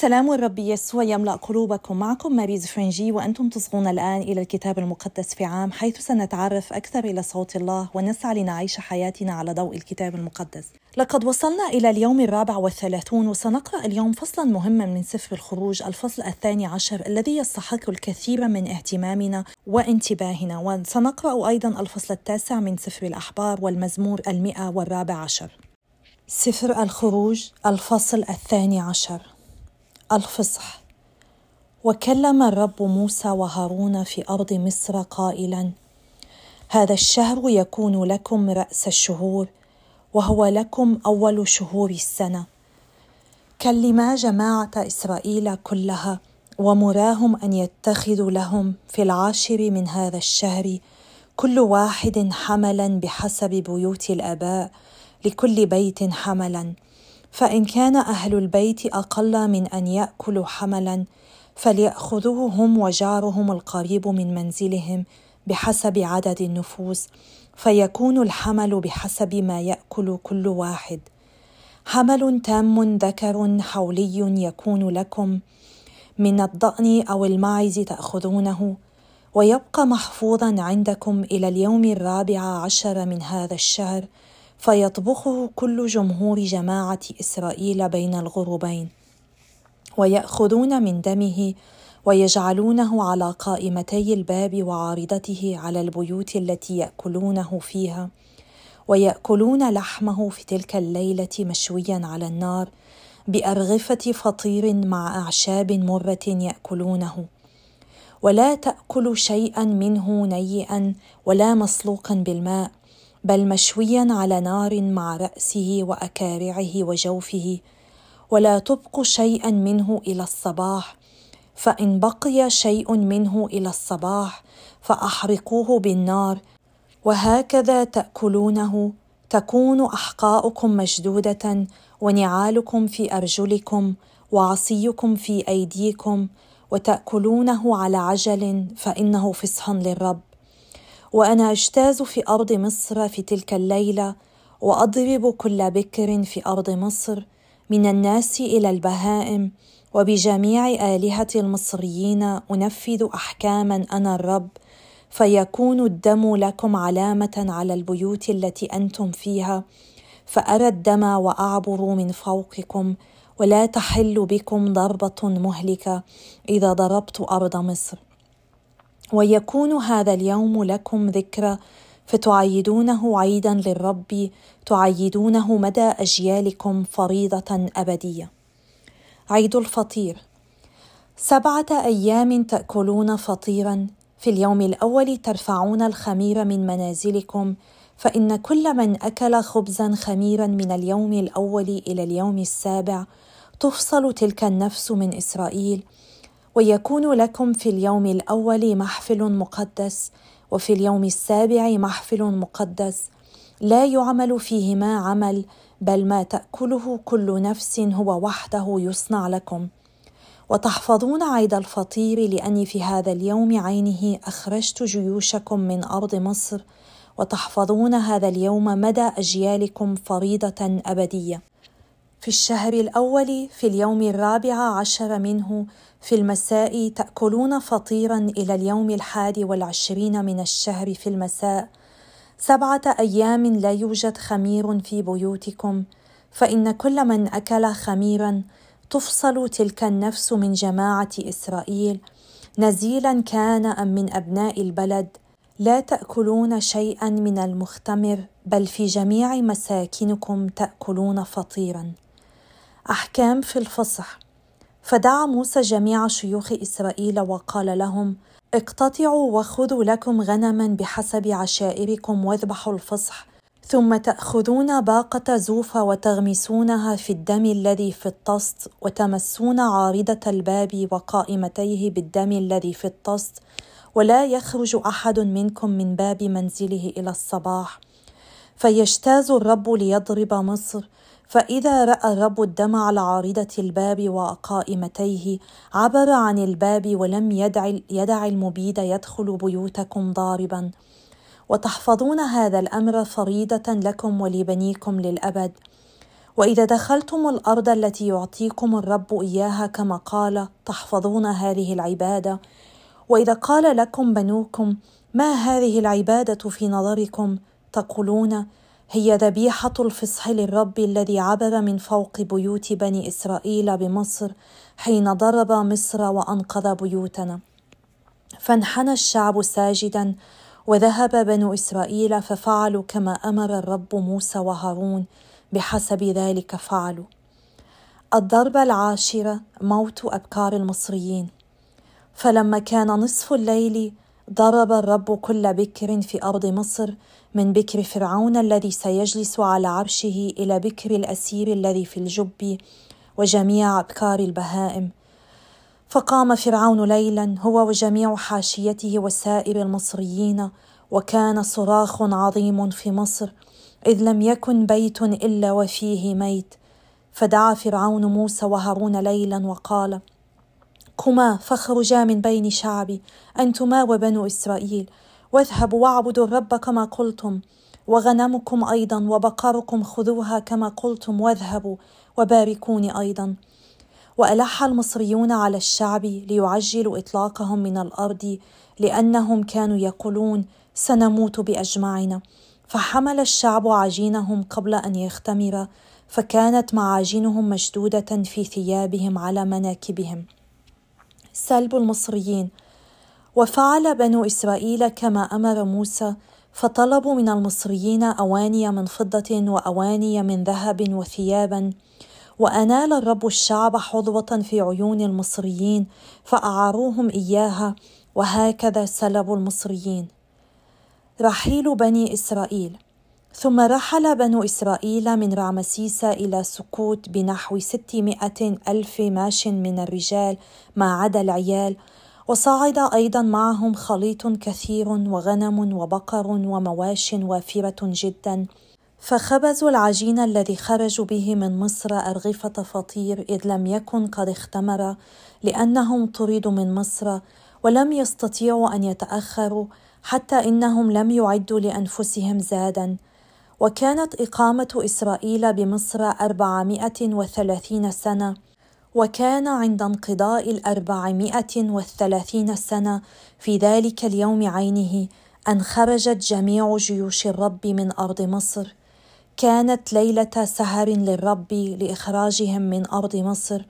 سلام الرب يسوع يملأ قلوبكم معكم ماريز فرنجي وأنتم تصغون الآن إلى الكتاب المقدس في عام حيث سنتعرف أكثر إلى صوت الله ونسعى لنعيش حياتنا على ضوء الكتاب المقدس. لقد وصلنا إلى اليوم الرابع والثلاثون وسنقرأ اليوم فصلا مهما من سفر الخروج الفصل الثاني عشر الذي يستحق الكثير من اهتمامنا وانتباهنا. وسنقرأ أيضا الفصل التاسع من سفر الأحبار والمزمور المئة والرابع عشر. سفر الخروج الفصل الثاني عشر. الفصح. وكلم الرب موسى وهارون في أرض مصر قائلا هذا الشهر يكون لكم رأس الشهور وهو لكم أول شهور السنة. كلما جماعة إسرائيل كلها ومراهم أن يتخذوا لهم في العاشر من هذا الشهر كل واحد حملا بحسب بيوت الآباء لكل بيت حملا. فإن كان أهل البيت أقل من أن ياكلوا حملا فلياخذوه هم وجارهم القريب من منزلهم بحسب عدد النفوس فيكون الحمل بحسب ما يأكل كل واحد. حمل تام ذكر حولي يكون لكم من الضأن أو الماعز تأخذونه ويبقى محفوظا عندكم إلى اليوم الرابع عشر من هذا الشهر فيطبخه كل جمهور جماعة إسرائيل بين الغروبين ويأخذون من دمه ويجعلونه على قائمتي الباب وعارضته على البيوت التي يأكلونه فيها ويأكلون لحمه في تلك الليلة مشويا على النار بأرغفة فطير مع أعشاب مرة يأكلونه. ولا تاكل شيئا منه نيئا ولا مسلوقا بالماء بل مشويا على نار مع رأسه وأكارعه وجوفه ولا تبق شيئا منه إلى الصباح فإن بقي شيء منه إلى الصباح فأحرقوه بالنار وهكذا تأكلونه تكون أحقاؤكم مشدودة ونعالكم في أرجلكم وعصيكم في أيديكم وتأكلونه على عجل فإنه فصح للرب. وأنا أجتاز في أرض مصر في تلك الليلة وأضرب كل بكر في أرض مصر من الناس إلى البهائم وبجميع آلهة المصريين أنفذ أحكاما أنا الرب فيكون الدم لكم علامة على البيوت التي أنتم فيها فأرى الدم وأعبر من فوقكم ولا تحل بكم ضربة مهلكة إذا ضربت أرض مصر. ويكون هذا اليوم لكم ذكرى فتعيدونه عيدا للرب تعيدونه مدى أجيالكم فريضة أبدية. عيد الفطير. سبعة أيام تأكلون فطيرا. في اليوم الأول ترفعون الخمير من منازلكم فإن كل من أكل خبزا خميرا من اليوم الأول إلى اليوم السابع تفصل تلك النفس من إسرائيل ويكون لكم في اليوم الأول محفل مقدس وفي اليوم السابع محفل مقدس. لا يعمل فيهما عمل بل ما تأكله كل نفس هو وحده يصنع لكم. وتحفظون عيد الفطير لاني في هذا اليوم عينه أخرجت جيوشكم من أرض مصر. وتحفظون هذا اليوم مدى أجيالكم فريضة أبدية. في الشهر الأول في اليوم الرابع عشر منه في المساء تأكلون فطيرا إلى اليوم الحادي والعشرين من الشهر في المساء. سبعة أيام لا يوجد خمير في بيوتكم فإن كل من أكل خميرا تفصل تلك النفس من جماعة إسرائيل. نزيلا كان أم من أبناء البلد. لا تأكلون شيئا من المختمر بل في جميع مساكنكم تأكلون فطيرا. أحكام في الفصح. فدعا موسى جميع شيوخ إسرائيل وقال لهم اقتطعوا وخذوا لكم غنما بحسب عشائركم واذبحوا الفصح ثم تأخذون باقة زوفة وتغمسونها في الدم الذي في الطست وتمسون عارضة الباب وقائمتيه بالدم الذي في الطست ولا يخرج أحد منكم من باب منزله إلى الصباح فيجتاز الرب ليضرب مصر فإذا رأى الرب الدم على عارضة الباب وقائمتيه عبر عن الباب ولم يدع, يدع المبيد يدخل بيوتكم ضاربا. وتحفظون هذا الأمر فريضة لكم ولبنيكم للأبد. وإذا دخلتم الأرض التي يعطيكم الرب إياها كما قال تحفظون هذه العبادة. وإذا قال لكم بنوكم ما هذه العبادة في نظركم؟ تقولون هي ذبيحة الفصح للرب الذي عبر من فوق بيوت بني إسرائيل بمصر حين ضرب مصر وأنقذ بيوتنا. فانحنى الشعب ساجدا وذهب بنو إسرائيل ففعلوا كما أمر الرب موسى وهارون بحسب ذلك فعلوا. الضربه العاشره موت أبكار المصريين. فلما كان نصف الليل ضرب الرب كل بكر في أرض مصر من بكر فرعون الذي سيجلس على عرشه إلى بكر الأسير الذي في الجب وجميع أبكار البهائم. فقام فرعون ليلا هو وجميع حاشيته وسائر المصريين وكان صراخ عظيم في مصر إذ لم يكن بيت إلا وفيه ميت. فدعا فرعون موسى وهارون ليلا وقال قما فاخرجا من بين شعبي انتما وبنو اسرائيل واذهبوا واعبدوا الرب كما قلتم وغنمكم أيضا وبقركم خذوها كما قلتم واذهبوا وباركوني أيضا والح المصريون على الشعب ليعجلوا اطلاقهم من الأرض لانهم كانوا يقولون سنموت باجمعنا فحمل الشعب عجينهم قبل ان يختمر فكانت معاجينهم مشدوده في ثيابهم على مناكبهم سلب المصريين. وفعل بنو إسرائيل كما أمر موسى فطلبوا من المصريين أواني من فضة وأواني من ذهب وثيابا وأنال الرب الشعب حظوة في عيون المصريين فأعاروهم إياها وهكذا سلبوا المصريين. رحيل بني إسرائيل. ثم رحل بنو إسرائيل من رعمسيس إلى سكوت بنحو ستمائة ألف ماش من الرجال ما عدا العيال وصعد أيضا معهم خليط كثير وغنم وبقر ومواش وافرة جدا. فخبزوا العجين الذي خرجوا به من مصر أرغفة فطير إذ لم يكن قد اختمر لأنهم طردوا من مصر ولم يستطيعوا أن يتأخروا حتى إنهم لم يعدوا لأنفسهم زادا. وكانت إقامة إسرائيل بمصر أربعمائة وثلاثين سنة وكان عند انقضاء الأربعمائة والثلاثين سنة في ذلك اليوم عينه أن خرجت جميع جيوش الرب من أرض مصر. كانت ليلة سهر للرب لإخراجهم من أرض مصر.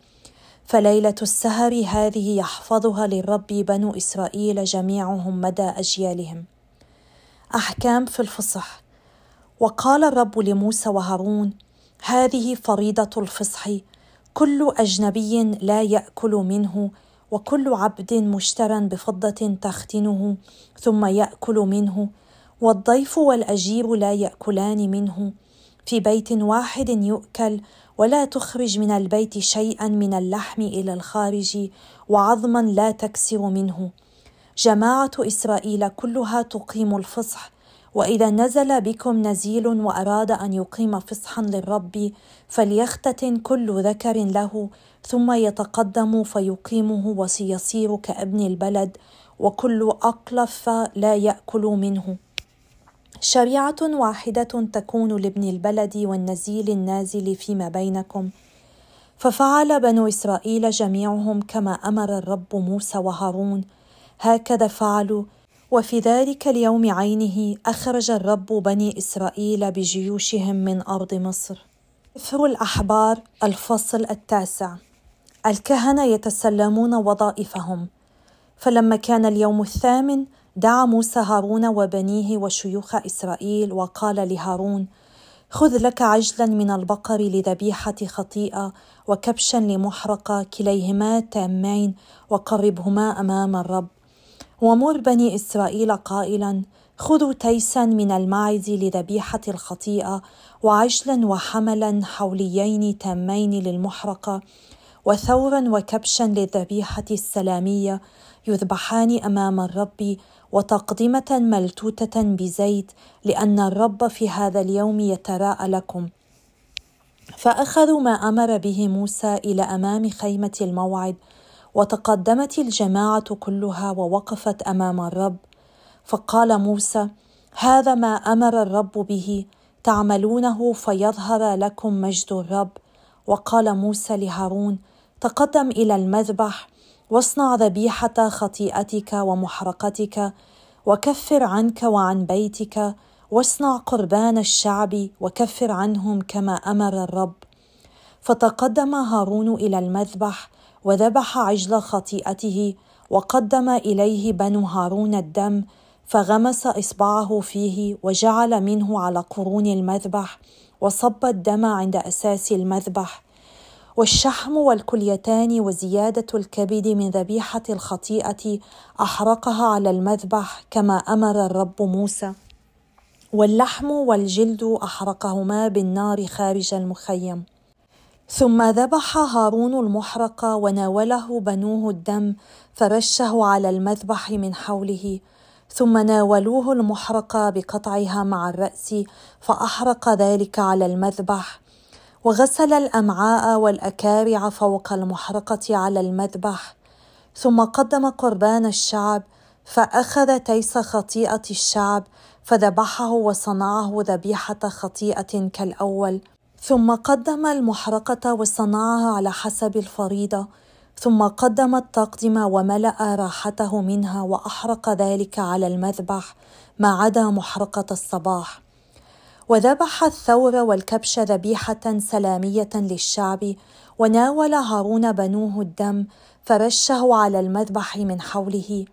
فليلة السهر هذه يحفظها للرب بنو إسرائيل جميعهم مدى أجيالهم. أحكام في الفصح وقال الرب لموسى وهارون هذه فريضة الفصح. كل أجنبي لا يأكل منه وكل عبد مشترى بفضة تختنه ثم يأكل منه والضيف والأجير لا يأكلان منه. في بيت واحد يؤكل ولا تخرج من البيت شيئا من اللحم إلى الخارج وعظما لا تكسر منه. جماعة إسرائيل كلها تقيم الفصح وإذا نزل بكم نزيل وأراد أن يقيم فصحا للرب فليختتن كل ذكر له ثم يتقدم فيقيمه وسيصير كابن البلد وكل أقلف لا يأكل منه. شريعة واحدة تكون لابن البلد والنزيل النازل فيما بينكم. ففعل بنو إسرائيل جميعهم كما أمر الرب موسى وهارون. هكذا فعلوا وفي ذلك اليوم عينه أخرج الرب بني إسرائيل بجيوشهم من أرض مصر. سفر الأحبار الفصل التاسع. الكهنة يتسلمون وظائفهم. فلما كان اليوم الثامن دعا موسى هارون وبنيه وشيوخ إسرائيل وقال لهارون خذ لك عجلا من البقر لذبيحة خطيئة وكبشا لمحرقة كليهما تامين وقربهما أمام الرب. ومر بني إسرائيل قائلا خذوا تيسا من الماعز لذبيحة الخطيئة وعجلا وحملا حوليين تامين للمحرقة وثورا وكبشا للذبيحة السلامية يذبحان أمام الرب وتقدمة ملتوتة بزيت لأن الرب في هذا اليوم يتراءى لكم. فأخذوا ما أمر به موسى إلى أمام خيمة الموعد وتقدمت الجماعة كلها ووقفت أمام الرب. فقال موسى هذا ما أمر الرب به تعملونه فيظهر لكم مجد الرب. وقال موسى لهارون تقدم إلى المذبح واصنع ذبيحة خطيئتك ومحرقتك وكفر عنك وعن بيتك واصنع قربان الشعب وكفر عنهم كما أمر الرب. فتقدم هارون إلى المذبح وذبح عجل خطيئته وقدم إليه بنو هارون الدم فغمس إصبعه فيه وجعل منه على قرون المذبح وصب الدم عند أساس المذبح. والشحم والكليتان وزيادة الكبد من ذبيحة الخطيئة أحرقها على المذبح كما أمر الرب موسى. واللحم والجلد أحرقهما بالنار خارج المخيم. ثم ذبح هارون المحرق وناوله بنوه الدم فرشه على المذبح من حوله ثم ناولوه المحرق بقطعها مع الرأس فأحرق ذلك على المذبح وغسل الأمعاء والأكارع فوق المحرقة على المذبح ثم قدم قربان الشعب فأخذ تيس خطيئة الشعب فذبحه وصنعه ذبيحة خطيئة كالأول. ثم قدم المحرقة وصنعها على حسب الفريضة ثم قدم التقدمه وملأ راحته منها وأحرق ذلك على المذبح ما عدا محرقة الصباح. وذبح الثور والكبش ذبيحة سلامية للشعب وناول هارون بنوه الدم فرشه على المذبح من حوله.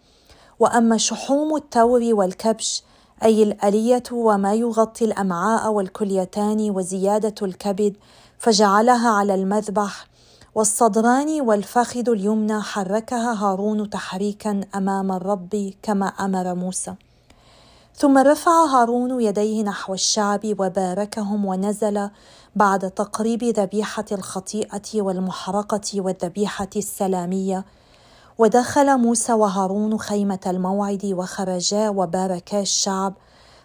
وأما شحوم التور والكبش أي الألية وما يغطي الأمعاء والكليتان وزيادة الكبد فجعلها على المذبح والصدران والفخذ اليمنى حركها هارون تحريكا أمام الرب كما أمر موسى. ثم رفع هارون يديه نحو الشعب وباركهم ونزل بعد تقريب ذبيحة الخطيئة والمحرقة والذبيحة السلامية ودخل موسى وهارون خيمة الموعد وخرجا وباركا الشعب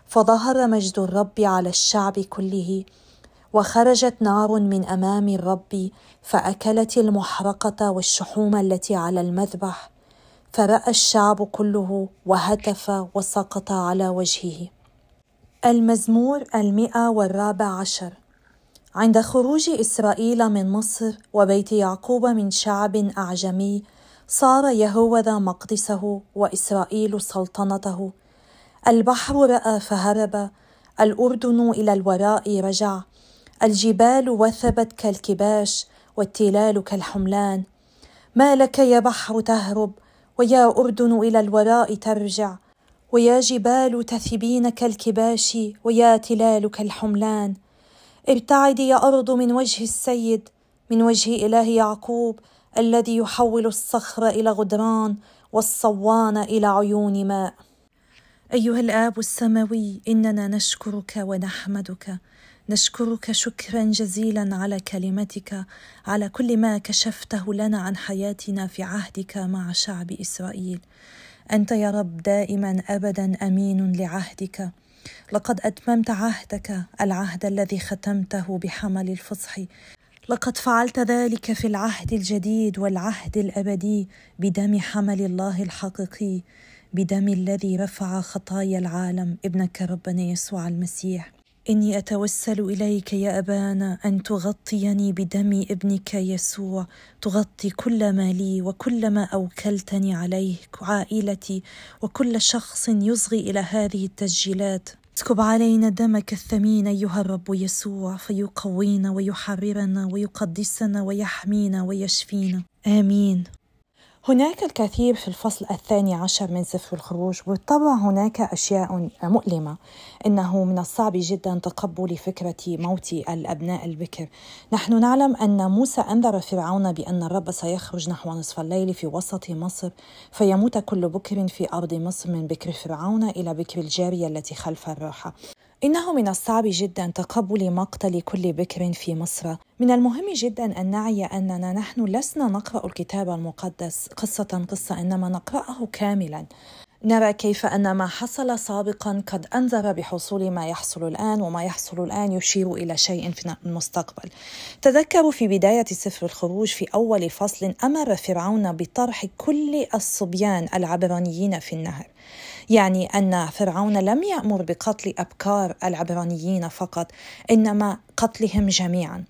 فظهر مجد الرب على الشعب كله. وخرجت نار من أمام الرب فأكلت المحرقة والشحوم التي على المذبح. فرأى الشعب كله وهتف وسقط على وجهه. المزمور المئة والرابع عشر. عند خروج إسرائيل من مصر وبيت يعقوب من شعب أعجمي صار يهوذا مقدسه وإسرائيل سلطنته. البحر رأى فهرب الأردن إلى الوراء رجع الجبال وثبت كالكباش والتلال كالحملان. ما لك يا بحر تهرب ويا أردن إلى الوراء ترجع ويا جبال تثبين كالكباش ويا تلال كالحملان. ابتعدي يا أرض من وجه السيد من وجه إله يعقوب الذي يحول الصخر إلى غدران والصوان إلى عيون ماء. أيها الآب السماوي إننا نشكرك ونحمدك. نشكرك شكرا جزيلا على كلمتك على كل ما كشفته لنا عن حياتنا في عهدك مع شعب إسرائيل. أنت يا رب دائما ابدا أمين لعهدك. لقد أتممت عهدك العهد الذي ختمته بحمل الفصح. لقد فعلت ذلك في العهد الجديد والعهد الأبدي بدم حمل الله الحقيقي بدم الذي رفع خطايا العالم. ابنك ربنا يسوع المسيح. إني أتوسل إليك يا أبانا أن تغطيني بدم ابنك يسوع. تغطي كل ما لي وكل ما أوكلتني عليه عائلتي وكل شخص يصغي إلى هذه التسجيلات. اسكب علينا دمك الثمين أيها الرب يسوع فيقوينا ويحررنا ويقدسنا ويحمينا ويشفينا. آمين. هناك الكثير في الفصل الثاني عشر من سفر الخروج وبالطبع هناك أشياء مؤلمة. إنه من الصعب جدا تقبل فكرة موت الأبناء البكر. نحن نعلم أن موسى أنذر فرعون بأن الرب سيخرج نحو نصف الليل في وسط مصر فيموت كل بكر في أرض مصر من بكر فرعون إلى بكر الجارية التي خلف الراحة. إنه من الصعب جدا تقبل مقتل كل بكر في مصر. من المهم جدا أن نعي أننا نحن لسنا نقرأ الكتاب المقدس. قصة قصة إنما نقرأه كاملا. نرى كيف أن ما حصل سابقا قد أنذر بحصول ما يحصل الآن وما يحصل الآن يشير إلى شيء في المستقبل. تذكروا في بداية سفر الخروج في أول فصل أمر فرعون بطرح كل الصبيان العبرانيين في النهر. يعني أن فرعون لم يأمر بقتل أبكار العبرانيين فقط إنما قتلهم جميعا.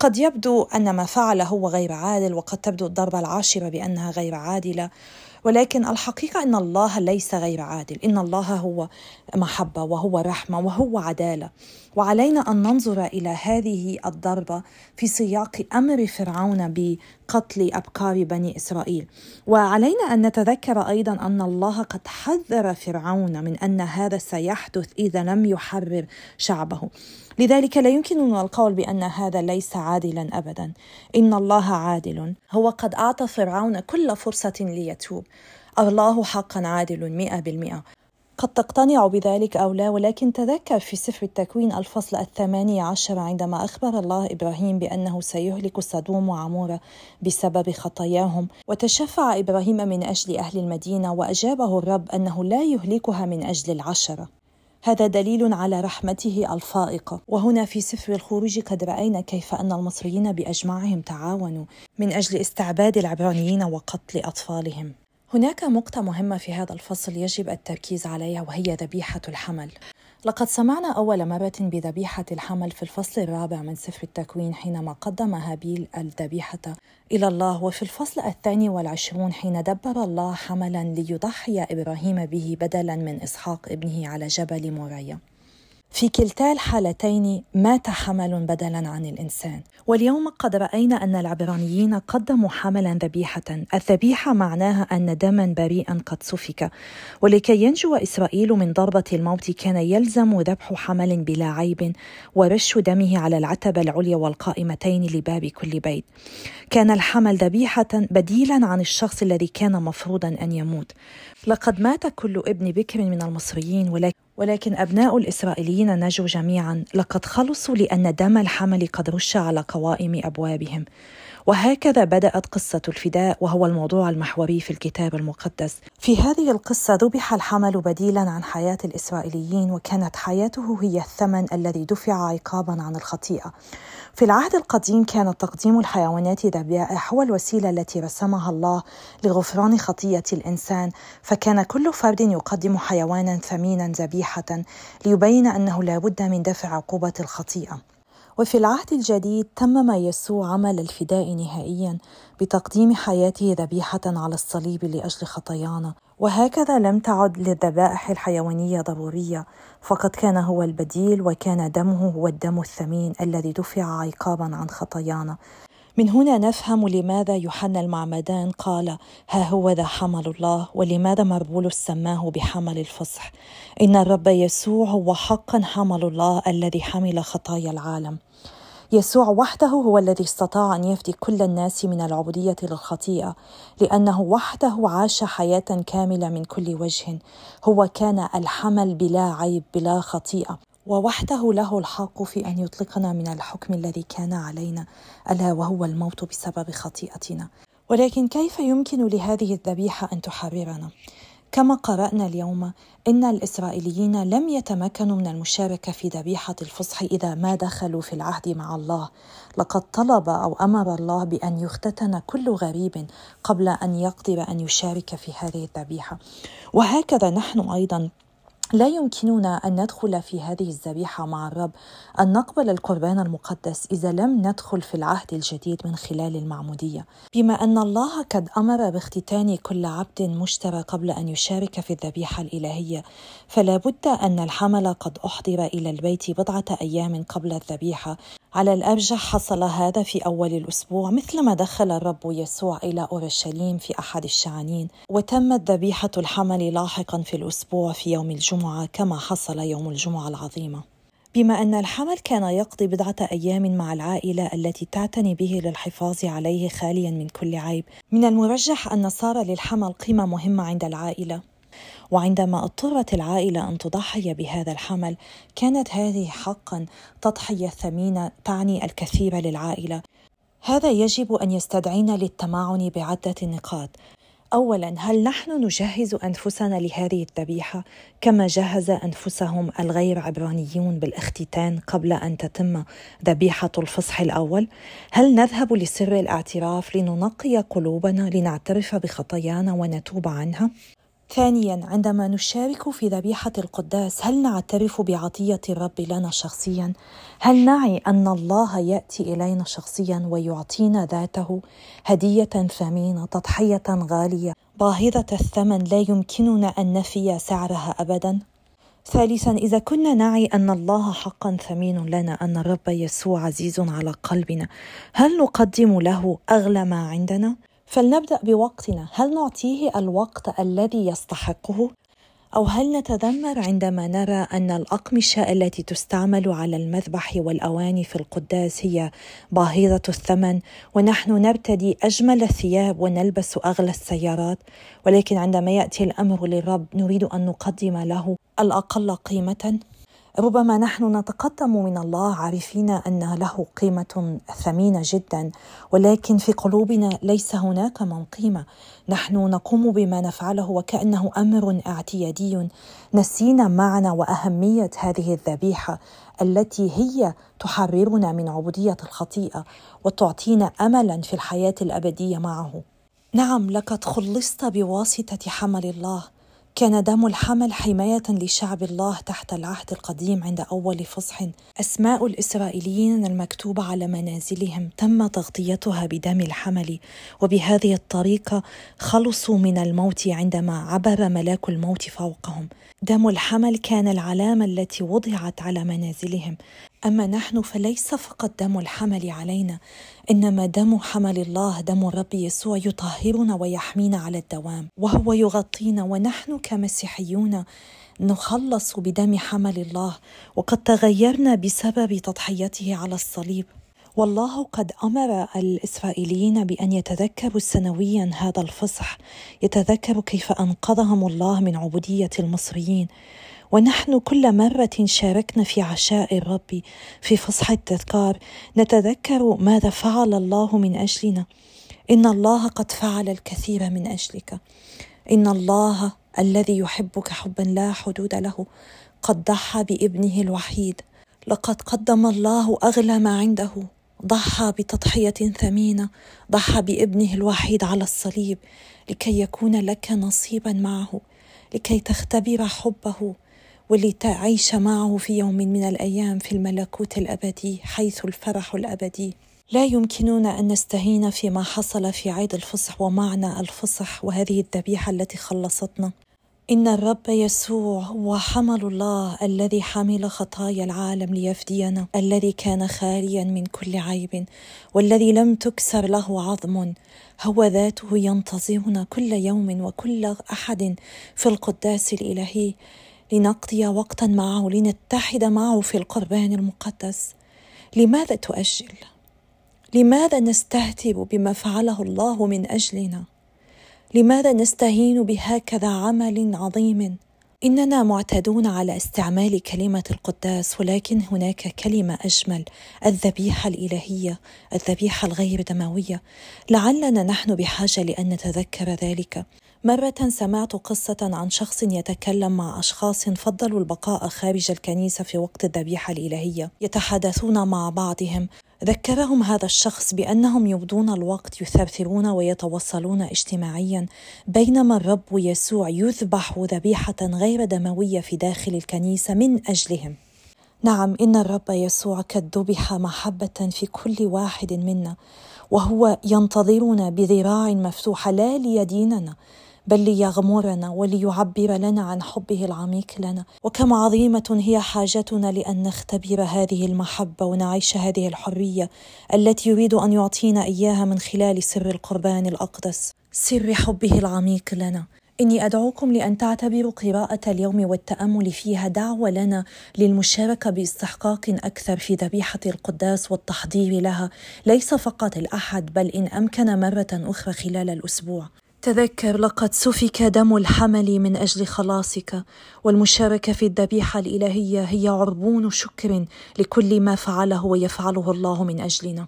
قد يبدو أن ما فعله هو غير عادل وقد تبدو الضربة العاشرة بأنها غير عادلة. ولكن الحقيقة أن الله ليس غير عادل. إن الله هو محبة وهو رحمة وهو عدالة. وعلينا أن ننظر إلى هذه الضربة في سياق أمر فرعون بقتل أبكار بني إسرائيل. وعلينا أن نتذكر أيضا أن الله قد حذر فرعون من أن هذا سيحدث إذا لم يحرر شعبه. لذلك لا يمكننا القول بأن هذا ليس عادلا أبدا. إن الله عادل. هو قد أعطى فرعون كل فرصة ليتوب. الله حقا عادل مئة بالمئة. قد تقتنع بذلك أو لا ولكن تذكر في سفر التكوين الفصل الثاني عشر عندما أخبر الله إبراهيم بأنه سيهلك صدوم وعمورة بسبب خطاياهم. وتشفع إبراهيم من أجل أهل المدينة وأجابه الرب أنه لا يهلكها من أجل العشرة. هذا دليل على رحمته الفائقة. وهنا في سفر الخروج قد رأينا كيف أن المصريين بأجمعهم تعاونوا من أجل استعباد العبرانيين وقتل أطفالهم. هناك نقطة مهمة في هذا الفصل يجب التركيز عليها وهي ذبيحة الحمل. لقد سمعنا أول مرة بذبيحة الحمل في الفصل الرابع من سفر التكوين حينما قدم هابيل الذبيحة إلى الله وفي الفصل الثاني والعشرون حين دبر الله حملا ليضحي إبراهيم به بدلا من إسحاق ابنه على جبل موريا. في كلتا الحالتين مات حمل بدلا عن الإنسان. واليوم قد رأينا أن العبرانيين قدموا حملا ذبيحة. الذبيحة معناها أن دما بريئا قد سفك. ولكي ينجو إسرائيل من ضربة الموت كان يلزم ذبح حمل بلا عيب ورش دمه على العتبة العليا والقائمتين لباب كل بيت. كان الحمل ذبيحة بديلا عن الشخص الذي كان مفروضا أن يموت. لقد مات كل ابن بكر من المصريين ولكن ولكن أبناء الإسرائيليين نجوا جميعا. لقد خلصوا لأن دم الحمل قد رش على قوائم أبوابهم. وهكذا بدأت قصة الفداء وهو الموضوع المحوري في الكتاب المقدس. في هذه القصة ذبح الحمل بديلا عن حياة الإسرائيليين وكانت حياته هي الثمن الذي دفع عقابا عن الخطيئة. في العهد القديم كان تقديم الحيوانات ذبائح هو الوسيلة التي رسمها الله لغفران خطية الإنسان، فكان كل فرد يقدم حيوانا ثمينا ذبيحة ليبين أنه لا بد من دفع عقوبة الخطيئة. وفي العهد الجديد تمم يسوع عمل الفداء نهائيا بتقديم حياته ذبيحة على الصليب لأجل خطايانا. وهكذا لم تعد للذبائح الحيوانية ضرورية فقد كان هو البديل وكان دمه هو الدم الثمين الذي دفع عقابا عن خطايانا. من هنا نفهم لماذا يوحنا المعمدان قال ها هو ذا حمل الله ولماذا مربولس سماه بحمل الفصح؟ إن الرب يسوع هو حقا حمل الله الذي حمل خطايا العالم. يسوع وحده هو الذي استطاع أن يفدي كل الناس من العبودية للخطيئه لأنه وحده عاش حياة كاملة من كل وجه. هو كان الحمل بلا عيب بلا خطيئة. ووحده له الحق في أن يطلقنا من الحكم الذي كان علينا ألا وهو الموت بسبب خطيئتنا. ولكن كيف يمكن لهذه الذبيحة أن تحررنا؟ كما قرأنا اليوم إن الإسرائيليين لم يتمكنوا من المشاركة في ذبيحة الفصح إذا ما دخلوا في العهد مع الله. لقد طلب أو أمر الله بأن يختتن كل غريب قبل أن يقدر أن يشارك في هذه الذبيحة. وهكذا نحن أيضا لا يمكننا أن ندخل في هذه الذبيحة مع الرب. أن نقبل القربان المقدس إذا لم ندخل في العهد الجديد من خلال المعمودية. بما أن الله قد أمر باختتان كل عبد مشترى قبل أن يشارك في الذبيحة الإلهية فلا بد أن الحمل قد أحضر إلى البيت بضعة أيام قبل الذبيحة. على الأرجح حصل هذا في أول الأسبوع مثلما دخل الرب يسوع إلى أورشليم في أحد الشعانين وتمت ذبيحة الحمل لاحقا في الأسبوع في يوم الجمعة. كما حصل يوم الجمعة العظيمة. بما أن الحمل كان يقضي بضعة أيام مع العائلة التي تعتني به للحفاظ عليه خاليا من كل عيب من المرجح أن صار للحمل قيمة مهمة عند العائلة. وعندما اضطرت العائلة أن تضحي بهذا الحمل كانت هذه حقا تضحية ثمينة تعني الكثير للعائلة. هذا يجب أن يستدعينا للتمعن بعدة نقاط. اولا هل نحن نجهز أنفسنا لهذه الذبيحة كما جهز أنفسهم الغير عبرانيون بالاختتان قبل أن تتم ذبيحة الفصح الأول؟ هل نذهب لسر الاعتراف لننقي قلوبنا لنعترف بخطايانا ونتوب عنها؟ ثانيا عندما نشارك في ذبيحة القداس هل نعترف بعطية الرب لنا شخصيا؟ هل نعي أن الله يأتي إلينا شخصيا ويعطينا ذاته هدية ثمينة تضحية غالية باهظة الثمن لا يمكننا أن نفي سعرها ابدا؟ ثالثا إذا كنا نعي أن الله حقا ثمين لنا أن الرب يسوع عزيز على قلبنا هل نقدم له أغلى ما عندنا؟ فلنبدأ بوقتنا. هل نعطيه الوقت الذي يستحقه؟ أو هل نتذمر عندما نرى أن الأقمشة التي تستعمل على المذبح والأواني في القداس هي باهظة الثمن ونحن نرتدي أجمل الثياب ونلبس أغلى السيارات؟ ولكن عندما يأتي الأمر للرب نريد أن نقدم له الأقل قيمة. ربما نحن نتقدم من الله عارفين أن له قيمة ثمينة جدا ولكن في قلوبنا ليس هناك من قيمه نحن نقوم بما نفعله وكأنه أمر اعتيادي. نسينا معنى وأهمية هذه الذبيحة التي هي تحررنا من عبودية الخطيئة وتعطينا املا في الحياة الأبدية معه. نعم لقد خلصت بواسطة حمل الله. كان دم الحمل حماية لشعب الله تحت العهد القديم عند أول فصح. أسماء الإسرائيليين المكتوبة على منازلهم تم تغطيتها بدم الحمل وبهذه الطريقة خلصوا من الموت عندما عبر ملاك الموت فوقهم. دم الحمل كان العلامة التي وضعت على منازلهم. أما نحن فليس فقط دم الحمل علينا إنما دم حمل الله دم الرب يسوع يطهرنا ويحمينا على الدوام وهو يغطينا ونحن كمسيحيون نخلص بدم حمل الله وقد تغيرنا بسبب تضحيته على الصليب. والله قد أمر الإسرائيليين بأن يتذكروا سنويا هذا الفصح يتذكروا كيف أنقذهم الله من عبودية المصريين. ونحن كل مرة شاركنا في عشاء الرب في فصح التذكار نتذكر ماذا فعل الله من أجلنا. إن الله قد فعل الكثير من أجلك. إن الله الذي يحبك حبا لا حدود له. قد ضحى بابنه الوحيد. لقد قدم الله أغلى ما عنده. ضحى بتضحية ثمينة. ضحى بابنه الوحيد على الصليب. لكي يكون لك نصيبا معه. لكي تختبر حبه. ولتعيش معه في يوم من الأيام في الملكوت الأبدي حيث الفرح الأبدي. لا يمكننا أن نستهين فيما حصل في عيد الفصح ومعنى الفصح وهذه الذبيحة التي خلصتنا. إن الرب يسوع هو حمل الله الذي حمل خطايا العالم ليفدينا الذي كان خاليا من كل عيب والذي لم تكسر له عظم هو ذاته ينتظرنا كل يوم وكل أحد في القداس الإلهي. لنقضي وقتا معه لنتحد معه في القربان المقدس. لماذا تؤجل؟ لماذا نستهتر بما فعله الله من أجلنا؟ لماذا نستهين بهكذا عمل عظيم؟ إننا معتادون على استعمال كلمة القداس ولكن هناك كلمة أجمل الذبيحة الإلهية الذبيحة الغير دموية. لعلنا نحن بحاجة لأن نتذكر ذلك. مرة سمعت قصة عن شخص يتكلم مع أشخاص فضلوا البقاء خارج الكنيسة في وقت الذبيحة الإلهية يتحدثون مع بعضهم. ذكرهم هذا الشخص بأنهم يبدون الوقت يثرثرون ويتوصلون اجتماعيا بينما الرب يسوع يذبح ذبيحة غير دموية في داخل الكنيسة من أجلهم. نعم إن الرب يسوع قد ذبح محبة في كل واحد منا وهو ينتظرنا بذراع مفتوحة لا ليديننا. بل ليغمرنا وليعبر لنا عن حبه العميق لنا. وكم عظيمة هي حاجتنا لأن نختبر هذه المحبة ونعيش هذه الحرية التي يريد أن يعطينا إياها من خلال سر القربان الأقدس سر حبه العميق لنا. إني أدعوكم لأن تعتبروا قراءة اليوم والتأمل فيها دعوة لنا للمشاركة باستحقاق أكثر في ذبيحة القداس والتحضير لها ليس فقط الأحد بل إن أمكن مرة أخرى خلال الأسبوع. تذكر لقد سفك دم الحمل من أجل خلاصك والمشاركة في الذبيحة الإلهية هي عربون شكر لكل ما فعله ويفعله الله من أجلنا.